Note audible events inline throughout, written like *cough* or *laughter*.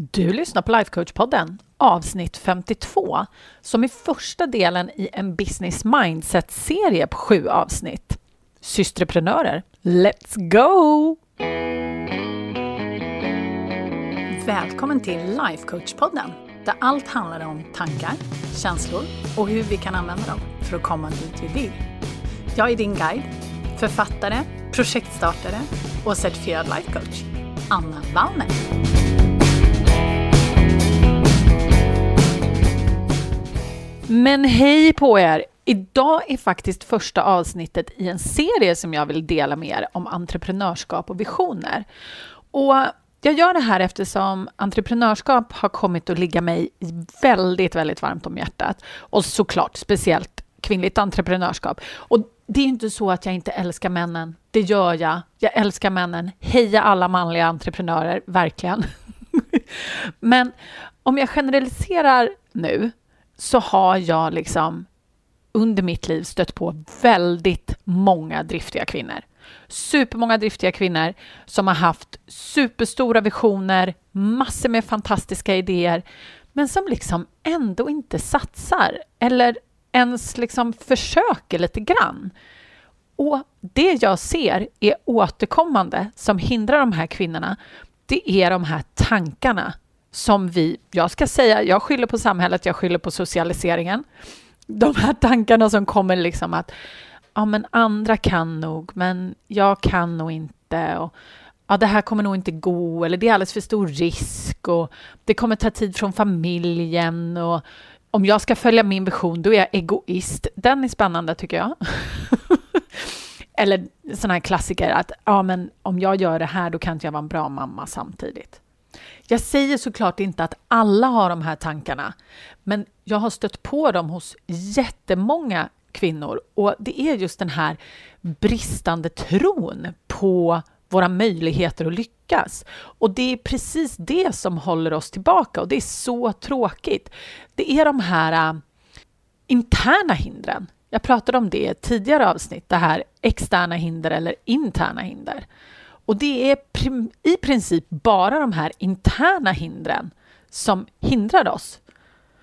Du lyssnar på Lifecoach-podden, avsnitt 52, som är första delen i en business mindset-serie på sju avsnitt. Systreprenörer, let's go! Välkommen till Lifecoach-podden, där allt handlar om tankar, känslor och hur vi kan använda dem för att komma dit vi vill. Jag är din guide, författare, projektstartare och certifierad lifecoach, Anna Wallner. Men hej på er! Idag är faktiskt första avsnittet i en serie som jag vill dela med er om entreprenörskap och visioner. Och jag gör det här eftersom entreprenörskap har kommit att ligga mig väldigt, väldigt varmt om hjärtat. Och såklart speciellt kvinnligt entreprenörskap. Och det är inte så att jag inte älskar männen. Det gör jag. Jag älskar männen. Heja alla manliga entreprenörer, verkligen. *laughs* Men om jag generaliserar nu så har jag liksom under mitt liv stött på väldigt många driftiga kvinnor. Supermånga driftiga kvinnor som har haft superstora visioner, massor med fantastiska idéer, men som liksom ändå inte satsar eller ens liksom försöker lite grann. Och det jag ser är återkommande som hindrar de här kvinnorna, det är de här tankarna som vi, jag ska säga, jag skyller på samhället, jag skyller på socialiseringen. De här tankarna som kommer liksom att ja, men andra kan nog, men jag kan nog inte. Och, ja, det här kommer nog inte gå, eller det är alldeles för stor risk och det kommer ta tid från familjen och om jag ska följa min vision, då är jag egoist. Den är spännande tycker jag. *laughs* eller sådana här klassiker att ja, men om jag gör det här, då kan inte jag vara en bra mamma samtidigt. Jag säger såklart inte att alla har de här tankarna, men jag har stött på dem hos jättemånga kvinnor och det är just den här bristande tron på våra möjligheter att lyckas. Och det är precis det som håller oss tillbaka och det är så tråkigt. Det är de här uh, interna hindren. Jag pratade om det i ett tidigare avsnitt, det här externa hinder eller interna hinder. Och det är prim i princip bara de här interna hindren som hindrar oss.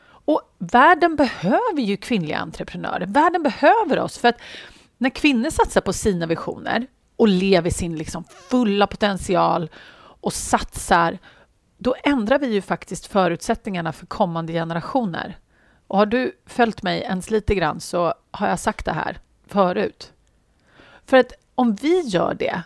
Och världen behöver ju kvinnliga entreprenörer. Världen behöver oss för att när kvinnor satsar på sina visioner och lever sin liksom fulla potential och satsar, då ändrar vi ju faktiskt förutsättningarna för kommande generationer. Och har du följt mig ens lite grann så har jag sagt det här förut. För att om vi gör det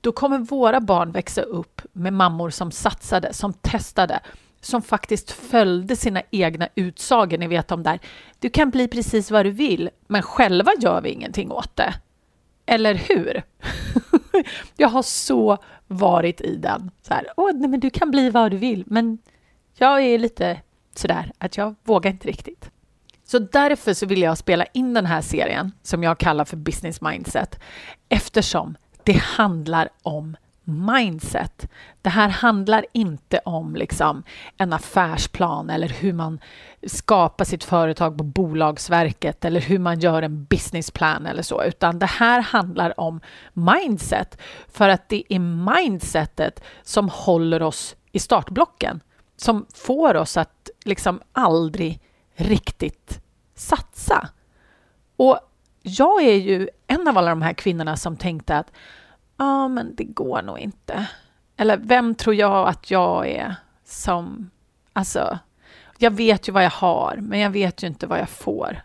då kommer våra barn växa upp med mammor som satsade, som testade, som faktiskt följde sina egna utsagor. Ni vet de där, du kan bli precis vad du vill, men själva gör vi ingenting åt det. Eller hur? *laughs* jag har så varit i den. Så här, Åh, nej, men du kan bli vad du vill, men jag är lite sådär att jag vågar inte riktigt. Så därför så vill jag spela in den här serien som jag kallar för Business Mindset eftersom det handlar om mindset. Det här handlar inte om liksom en affärsplan eller hur man skapar sitt företag på Bolagsverket eller hur man gör en businessplan eller så, utan det här handlar om mindset för att det är mindsetet som håller oss i startblocken, som får oss att liksom aldrig riktigt satsa. Och jag är ju en av alla de här kvinnorna som tänkte att ja, ah, men det går nog inte. Eller vem tror jag att jag är som... Alltså, jag vet ju vad jag har, men jag vet ju inte vad jag får.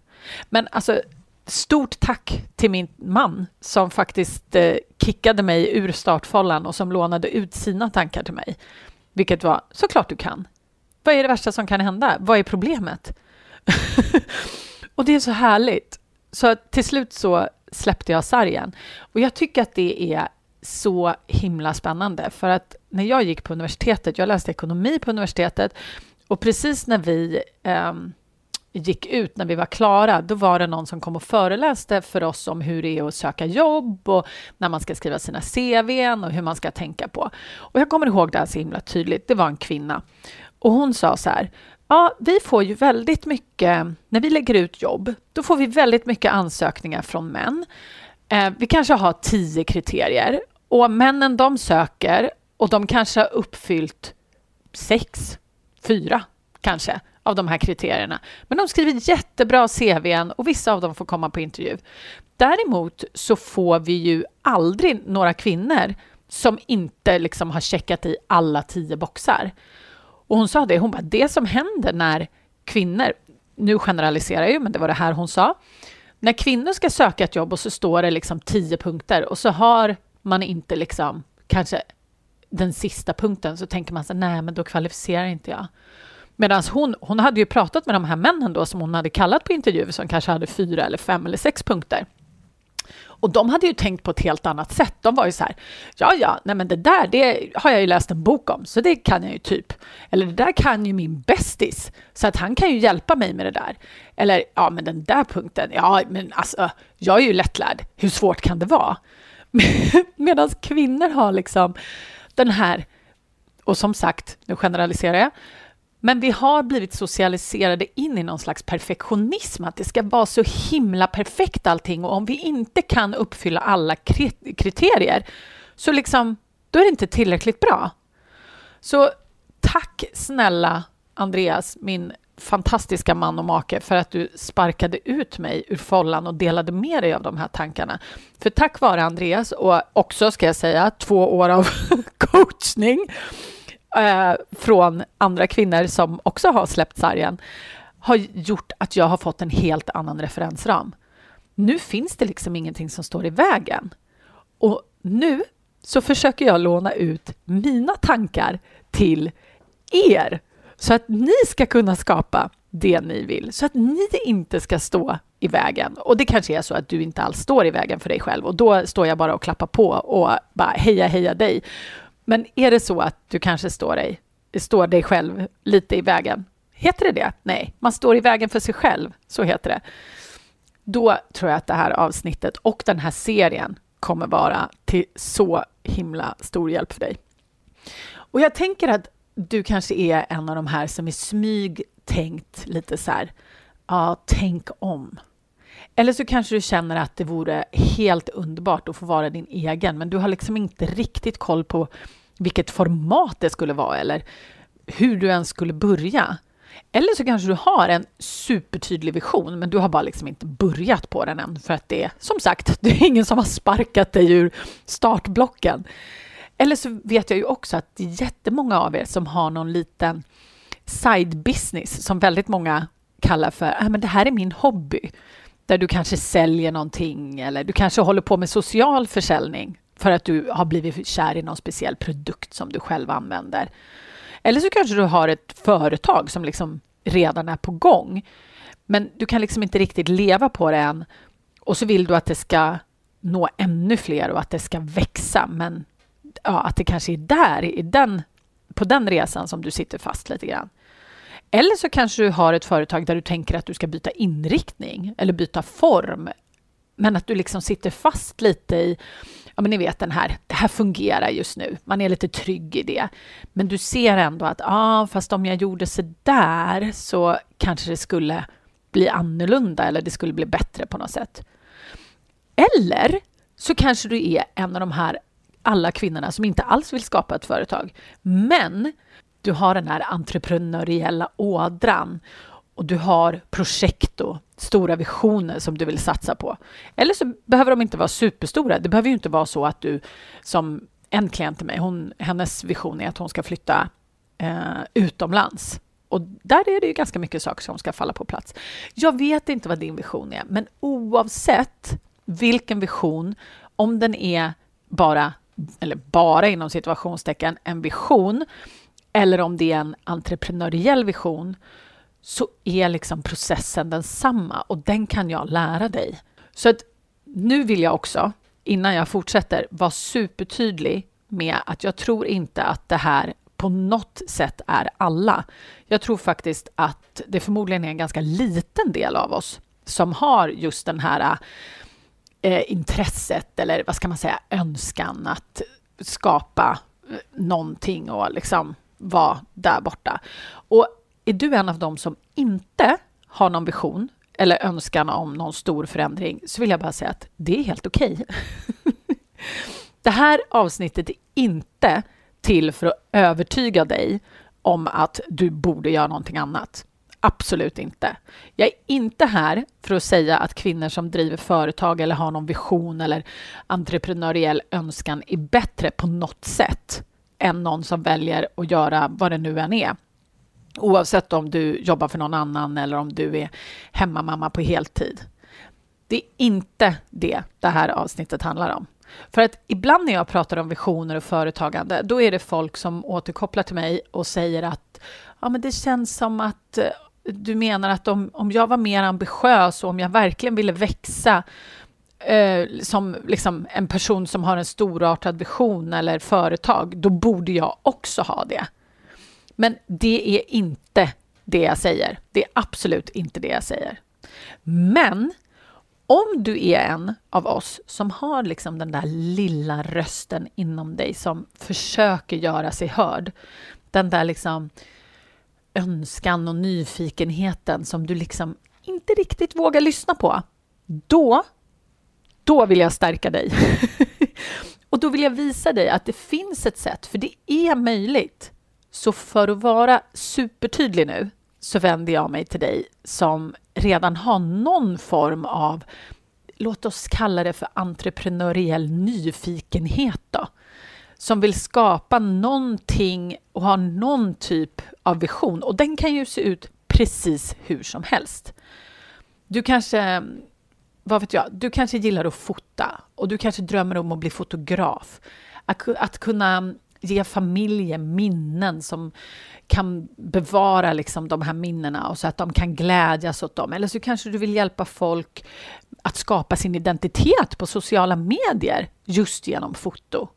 Men alltså, stort tack till min man som faktiskt eh, kickade mig ur startfållan och som lånade ut sina tankar till mig. Vilket var, såklart du kan. Vad är det värsta som kan hända? Vad är problemet? *laughs* och det är så härligt. Så till slut så släppte jag sargen. Och jag tycker att det är så himla spännande för att när jag gick på universitetet, jag läste ekonomi på universitetet och precis när vi eh, gick ut, när vi var klara, då var det någon som kom och föreläste för oss om hur det är att söka jobb och när man ska skriva sina CVn och hur man ska tänka på. Och jag kommer ihåg det här så himla tydligt. Det var en kvinna och hon sa så här. Ja, vi får ju väldigt mycket, när vi lägger ut jobb, då får vi väldigt mycket ansökningar från män. Eh, vi kanske har tio kriterier och männen de söker och de kanske har uppfyllt sex fyra kanske av de här kriterierna. Men de skriver jättebra CVn och vissa av dem får komma på intervju. Däremot så får vi ju aldrig några kvinnor som inte liksom har checkat i alla tio boxar. Och hon sa det, hon bara, det som händer när kvinnor, nu generaliserar jag ju, men det var det här hon sa, när kvinnor ska söka ett jobb och så står det liksom tio punkter och så har man inte liksom kanske den sista punkten så tänker man så nej men då kvalificerar inte jag. Medan hon, hon hade ju pratat med de här männen då som hon hade kallat på intervju som kanske hade fyra eller fem eller sex punkter. Och de hade ju tänkt på ett helt annat sätt. De var ju så här, ja, ja, nej men det där, det har jag ju läst en bok om, så det kan jag ju typ. Eller det där kan ju min bästis, så att han kan ju hjälpa mig med det där. Eller, ja, men den där punkten, ja, men alltså, jag är ju lättlärd, hur svårt kan det vara? *laughs* Medan kvinnor har liksom den här, och som sagt, nu generaliserar jag, men vi har blivit socialiserade in i någon slags perfektionism, att det ska vara så himla perfekt allting och om vi inte kan uppfylla alla kriterier så liksom, då är det inte tillräckligt bra. Så tack snälla Andreas, min fantastiska man och make för att du sparkade ut mig ur follan och delade med dig av de här tankarna. För tack vare Andreas och också, ska jag säga, två år av *laughs* coachning eh, från andra kvinnor som också har släppt sargen har gjort att jag har fått en helt annan referensram. Nu finns det liksom ingenting som står i vägen. Och nu så försöker jag låna ut mina tankar till er så att ni ska kunna skapa det ni vill, så att ni inte ska stå i vägen. Och det kanske är så att du inte alls står i vägen för dig själv och då står jag bara och klappar på och bara heja, heja dig. Men är det så att du kanske står dig, står dig själv lite i vägen? Heter det det? Nej, man står i vägen för sig själv. Så heter det. Då tror jag att det här avsnittet och den här serien kommer vara till så himla stor hjälp för dig. Och jag tänker att du kanske är en av de här som i smyg tänkt lite så här, ja, tänk om. Eller så kanske du känner att det vore helt underbart att få vara din egen, men du har liksom inte riktigt koll på vilket format det skulle vara eller hur du ens skulle börja. Eller så kanske du har en supertydlig vision, men du har bara liksom inte börjat på den än för att det är som sagt, *laughs* det är ingen som har sparkat dig ur startblocken. Eller så vet jag ju också att det är jättemånga av er som har någon liten side business som väldigt många kallar för ah, men det här är min hobby. Där du kanske säljer någonting eller du kanske håller på med social försäljning för att du har blivit kär i någon speciell produkt som du själv använder. Eller så kanske du har ett företag som liksom redan är på gång. Men du kan liksom inte riktigt leva på det än. Och så vill du att det ska nå ännu fler och att det ska växa. Men ja, att det kanske är där, i den, på den resan som du sitter fast lite grann. Eller så kanske du har ett företag där du tänker att du ska byta inriktning eller byta form. Men att du liksom sitter fast lite i, ja men ni vet den här, det här fungerar just nu. Man är lite trygg i det. Men du ser ändå att, ja ah, fast om jag gjorde så där så kanske det skulle bli annorlunda eller det skulle bli bättre på något sätt. Eller så kanske du är en av de här alla kvinnorna som inte alls vill skapa ett företag. Men du har den här entreprenöriella ådran och du har projekt och stora visioner som du vill satsa på. Eller så behöver de inte vara superstora. Det behöver ju inte vara så att du, som en klient till mig, hon, hennes vision är att hon ska flytta eh, utomlands. Och där är det ju ganska mycket saker som ska falla på plats. Jag vet inte vad din vision är, men oavsett vilken vision, om den är bara eller bara inom situationstecken, en vision eller om det är en entreprenöriell vision så är liksom processen densamma och den kan jag lära dig. Så att nu vill jag också, innan jag fortsätter, vara supertydlig med att jag tror inte att det här på något sätt är alla. Jag tror faktiskt att det förmodligen är en ganska liten del av oss som har just den här eh, intresset eller vad ska man säga, önskan att skapa eh, någonting och liksom vara där borta. Och är du en av dem som inte har någon vision eller önskan om någon stor förändring så vill jag bara säga att det är helt okej. Okay. *laughs* det här avsnittet är inte till för att övertyga dig om att du borde göra någonting annat. Absolut inte. Jag är inte här för att säga att kvinnor som driver företag eller har någon vision eller entreprenöriell önskan är bättre på något sätt än någon som väljer att göra vad det nu än är. Oavsett om du jobbar för någon annan eller om du är hemmamamma på heltid. Det är inte det det här avsnittet handlar om. För att ibland när jag pratar om visioner och företagande, då är det folk som återkopplar till mig och säger att ja, men det känns som att eh, du menar att om, om jag var mer ambitiös och om jag verkligen ville växa eh, som liksom en person som har en storartad vision eller företag, då borde jag också ha det. Men det är inte det jag säger. Det är absolut inte det jag säger. Men om du är en av oss som har liksom den där lilla rösten inom dig som försöker göra sig hörd, den där liksom önskan och nyfikenheten som du liksom inte riktigt vågar lyssna på, då, då vill jag stärka dig. *laughs* och då vill jag visa dig att det finns ett sätt, för det är möjligt. Så för att vara supertydlig nu så vänder jag mig till dig som redan har någon form av, låt oss kalla det för entreprenöriell nyfikenhet då, som vill skapa någonting och ha någon typ av vision. Och den kan ju se ut precis hur som helst. Du kanske, vad vet jag, du kanske gillar att fota och du kanske drömmer om att bli fotograf. Att, att kunna ge familjen minnen som kan bevara liksom de här minnena och så att de kan glädjas åt dem. Eller så kanske du vill hjälpa folk att skapa sin identitet på sociala medier just genom foto.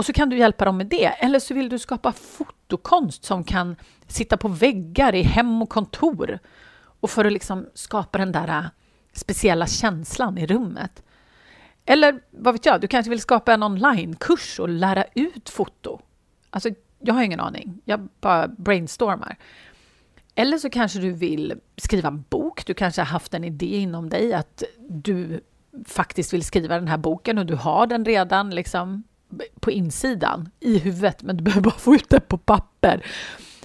Och så kan du hjälpa dem med det. Eller så vill du skapa fotokonst som kan sitta på väggar i hem och kontor. Och för att liksom skapa den där äh, speciella känslan i rummet. Eller vad vet jag, du kanske vill skapa en onlinekurs och lära ut foto. Alltså, jag har ingen aning. Jag bara brainstormar. Eller så kanske du vill skriva en bok. Du kanske har haft en idé inom dig att du faktiskt vill skriva den här boken och du har den redan liksom på insidan, i huvudet, men du behöver bara få ut det på papper.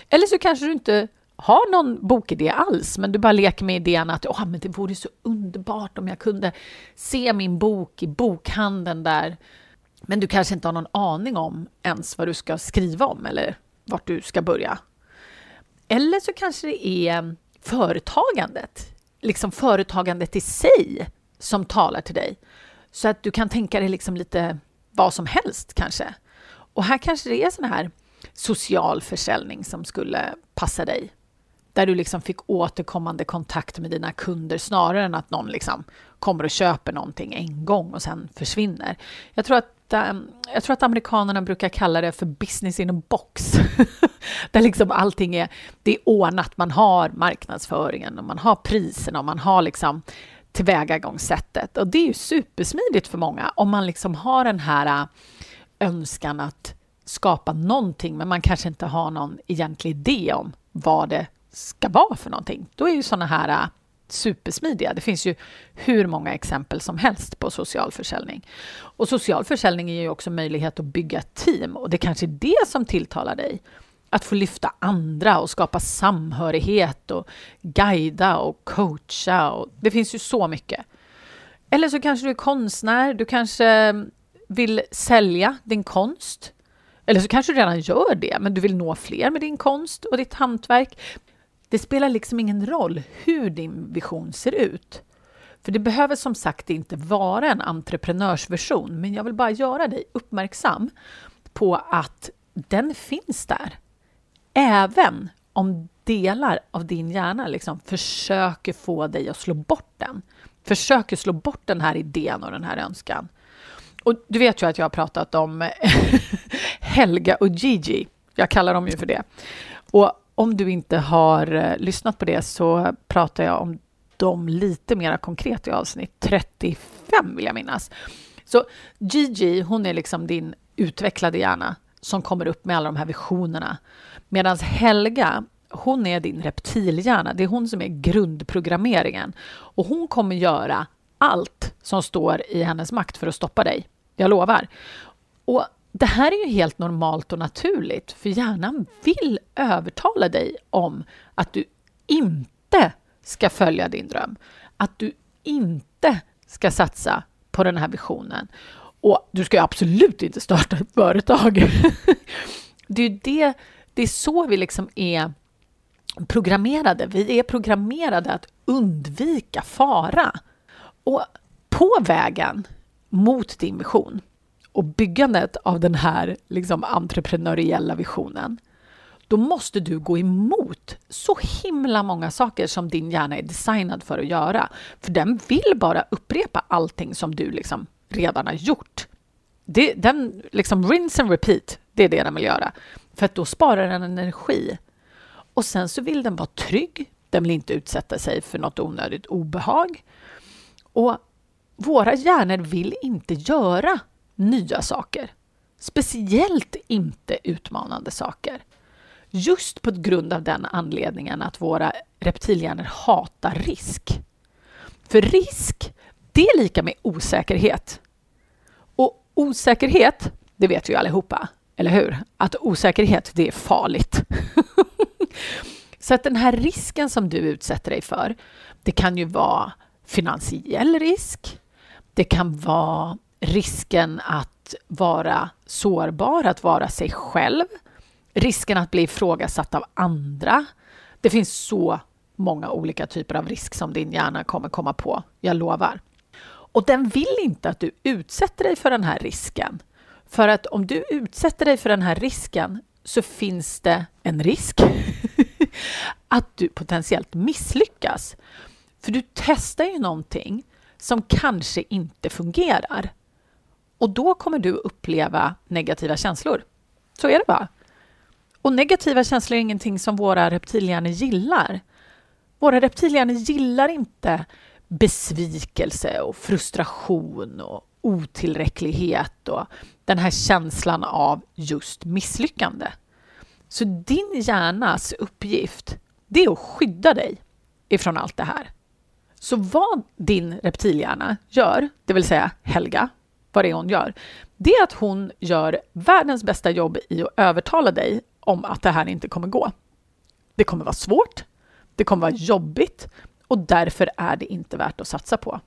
Eller så kanske du inte har någon bokidé alls, men du bara leker med idén att oh, men det vore så underbart om jag kunde se min bok i bokhandeln där. Men du kanske inte har någon aning om ens vad du ska skriva om eller vart du ska börja. Eller så kanske det är företagandet, liksom företagandet i sig som talar till dig. Så att du kan tänka dig liksom lite vad som helst kanske. Och här kanske det är sån här social försäljning som skulle passa dig. Där du liksom fick återkommande kontakt med dina kunder snarare än att någon liksom kommer och köper någonting en gång och sen försvinner. Jag tror att, ehm, jag tror att amerikanerna brukar kalla det för business in a box. *laughs* Där liksom allting är, det är ordnat. Man har marknadsföringen och man har priserna och man har liksom tillvägagångssättet. Och det är ju supersmidigt för många om man liksom har den här äh, önskan att skapa någonting, men man kanske inte har någon egentlig idé om vad det ska vara för någonting. Då är ju sådana här äh, supersmidiga. Det finns ju hur många exempel som helst på social försäljning. Och social försäljning ger ju också möjlighet att bygga ett team och det kanske är det som tilltalar dig att få lyfta andra och skapa samhörighet och guida och coacha. Och det finns ju så mycket. Eller så kanske du är konstnär, du kanske vill sälja din konst. Eller så kanske du redan gör det, men du vill nå fler med din konst och ditt hantverk. Det spelar liksom ingen roll hur din vision ser ut. För det behöver som sagt inte vara en entreprenörsversion, men jag vill bara göra dig uppmärksam på att den finns där. Även om delar av din hjärna liksom försöker få dig att slå bort den. Försöker slå bort den här idén och den här önskan. Och du vet ju att jag har pratat om *laughs* Helga och Gigi. Jag kallar dem ju för det. Och om du inte har eh, lyssnat på det så pratar jag om dem lite mer konkret i avsnitt 35 vill jag minnas. Så Gigi, hon är liksom din utvecklade hjärna som kommer upp med alla de här visionerna. Medan Helga, hon är din reptilhjärna. Det är hon som är grundprogrammeringen. Och hon kommer göra allt som står i hennes makt för att stoppa dig. Jag lovar. Och det här är ju helt normalt och naturligt, för hjärnan vill övertala dig om att du inte ska följa din dröm. Att du inte ska satsa på den här visionen. Och du ska absolut inte starta ett företag. *laughs* det är ju det, det är så vi liksom är programmerade. Vi är programmerade att undvika fara. Och på vägen mot din vision och byggandet av den här liksom, entreprenöriella visionen, då måste du gå emot så himla många saker som din hjärna är designad för att göra. För den vill bara upprepa allting som du liksom redan har gjort. Det, den liksom rinse and repeat, det är det den vill göra. För att då sparar den energi. Och sen så vill den vara trygg. Den vill inte utsätta sig för något onödigt obehag. Och våra hjärnor vill inte göra nya saker. Speciellt inte utmanande saker. Just på grund av den anledningen att våra reptilhjärnor hatar risk. För risk, det är lika med osäkerhet. Och osäkerhet, det vet vi ju allihopa, eller hur? Att osäkerhet, det är farligt. *laughs* Så att den här risken som du utsätter dig för, det kan ju vara finansiell risk. Det kan vara risken att vara sårbar, att vara sig själv. Risken att bli ifrågasatt av andra. Det finns så många olika typer av risk som din hjärna kommer komma på, jag lovar. Och den vill inte att du utsätter dig för den här risken. För att om du utsätter dig för den här risken så finns det en risk *laughs* att du potentiellt misslyckas. För du testar ju någonting som kanske inte fungerar. Och då kommer du uppleva negativa känslor. Så är det bara. Och negativa känslor är ingenting som våra reptilhjärnor gillar. Våra reptilhjärnor gillar inte besvikelse och frustration och otillräcklighet och den här känslan av just misslyckande. Så din hjärnas uppgift, det är att skydda dig ifrån allt det här. Så vad din reptilhjärna gör, det vill säga Helga, vad det är hon gör, det är att hon gör världens bästa jobb i att övertala dig om att det här inte kommer gå. Det kommer vara svårt, det kommer vara jobbigt och därför är det inte värt att satsa på.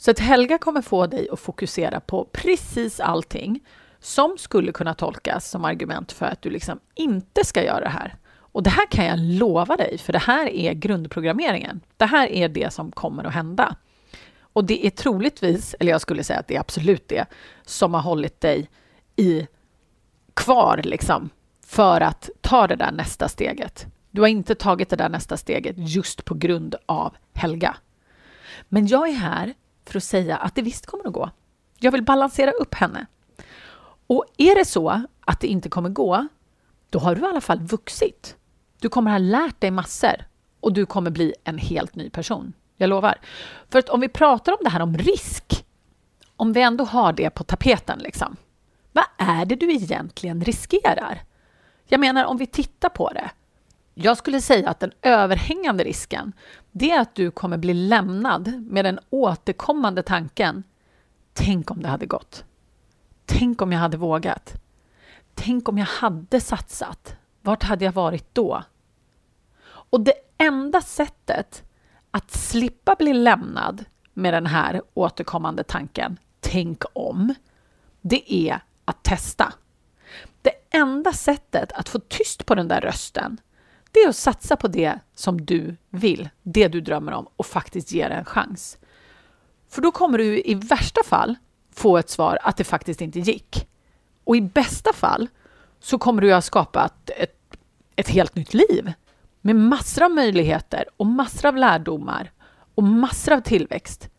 Så att Helga kommer få dig att fokusera på precis allting som skulle kunna tolkas som argument för att du liksom inte ska göra det här. Och det här kan jag lova dig, för det här är grundprogrammeringen. Det här är det som kommer att hända. Och det är troligtvis, eller jag skulle säga att det är absolut det, som har hållit dig i kvar liksom, för att ta det där nästa steget. Du har inte tagit det där nästa steget just på grund av Helga. Men jag är här för att säga att det visst kommer att gå. Jag vill balansera upp henne. Och är det så att det inte kommer gå, då har du i alla fall vuxit. Du kommer ha lärt dig massor och du kommer bli en helt ny person. Jag lovar. För att om vi pratar om det här om risk, om vi ändå har det på tapeten, liksom, vad är det du egentligen riskerar? Jag menar, om vi tittar på det. Jag skulle säga att den överhängande risken, det är att du kommer bli lämnad med den återkommande tanken. Tänk om det hade gått. Tänk om jag hade vågat. Tänk om jag hade satsat. Vart hade jag varit då? Och det enda sättet att slippa bli lämnad med den här återkommande tanken, tänk om, det är att testa. Det enda sättet att få tyst på den där rösten, det är att satsa på det som du vill, det du drömmer om och faktiskt ge det en chans. För då kommer du i värsta fall få ett svar att det faktiskt inte gick. Och i bästa fall så kommer du ha skapat ett, ett helt nytt liv med massor av möjligheter och massor av lärdomar och massor av tillväxt.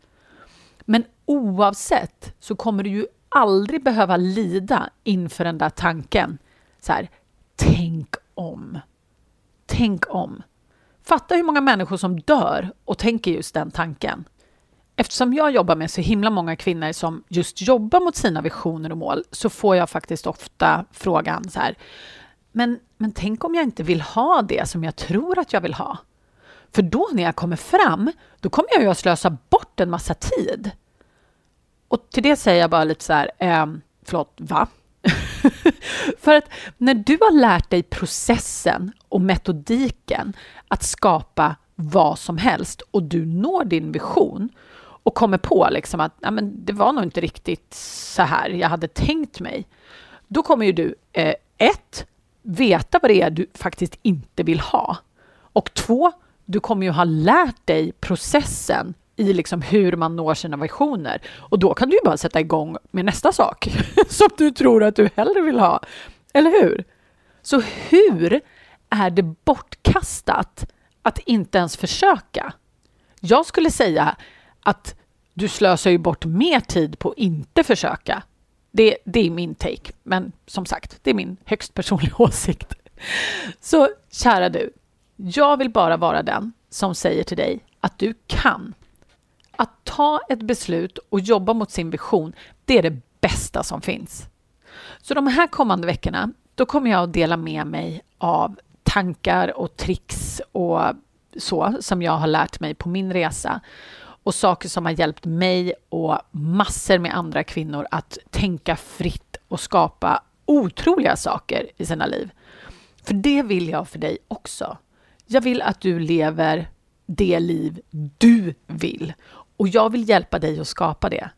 Men oavsett så kommer du ju aldrig behöva lida inför den där tanken. Så här, tänk om. Tänk om. Fatta hur många människor som dör och tänker just den tanken. Eftersom jag jobbar med så himla många kvinnor som just jobbar mot sina visioner och mål så får jag faktiskt ofta frågan så här. Men, men tänk om jag inte vill ha det som jag tror att jag vill ha? För då när jag kommer fram, då kommer jag ju att slösa bort en massa tid. Och till det säger jag bara lite så här, eh, förlåt, va? *laughs* För att när du har lärt dig processen och metodiken att skapa vad som helst och du når din vision och kommer på liksom att ja, men det var nog inte riktigt så här jag hade tänkt mig. Då kommer ju du, eh, ett, veta vad det är du faktiskt inte vill ha. Och två, du kommer ju ha lärt dig processen i liksom hur man når sina visioner. Och då kan du ju bara sätta igång med nästa sak *laughs* som du tror att du hellre vill ha. Eller hur? Så hur är det bortkastat att inte ens försöka? Jag skulle säga att du slösar ju bort mer tid på att inte försöka. Det, det är min take, men som sagt, det är min högst personliga *laughs* åsikt. Så kära du, jag vill bara vara den som säger till dig att du kan. Att ta ett beslut och jobba mot sin vision, det är det bästa som finns. Så de här kommande veckorna, då kommer jag att dela med mig av tankar och tricks och så som jag har lärt mig på min resa och saker som har hjälpt mig och massor med andra kvinnor att tänka fritt och skapa otroliga saker i sina liv. För det vill jag för dig också. Jag vill att du lever det liv du vill och jag vill hjälpa dig att skapa det.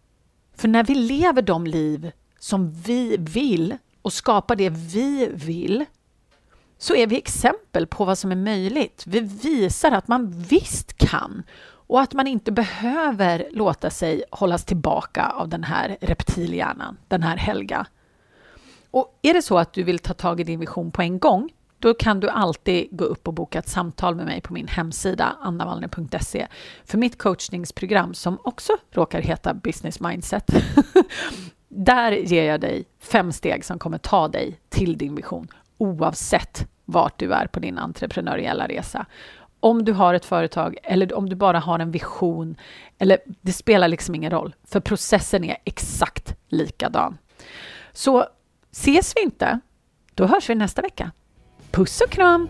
För när vi lever de liv som vi vill och skapar det vi vill så är vi exempel på vad som är möjligt. Vi visar att man visst kan och att man inte behöver låta sig hållas tillbaka av den här reptilhjärnan, den här Helga. Och är det så att du vill ta tag i din vision på en gång, då kan du alltid gå upp och boka ett samtal med mig på min hemsida annavallner.se för mitt coachningsprogram som också råkar heta Business Mindset. *laughs* Där ger jag dig fem steg som kommer ta dig till din vision oavsett vart du är på din entreprenöriella resa om du har ett företag eller om du bara har en vision, eller det spelar liksom ingen roll, för processen är exakt likadan. Så ses vi inte, då hörs vi nästa vecka. Posuknam.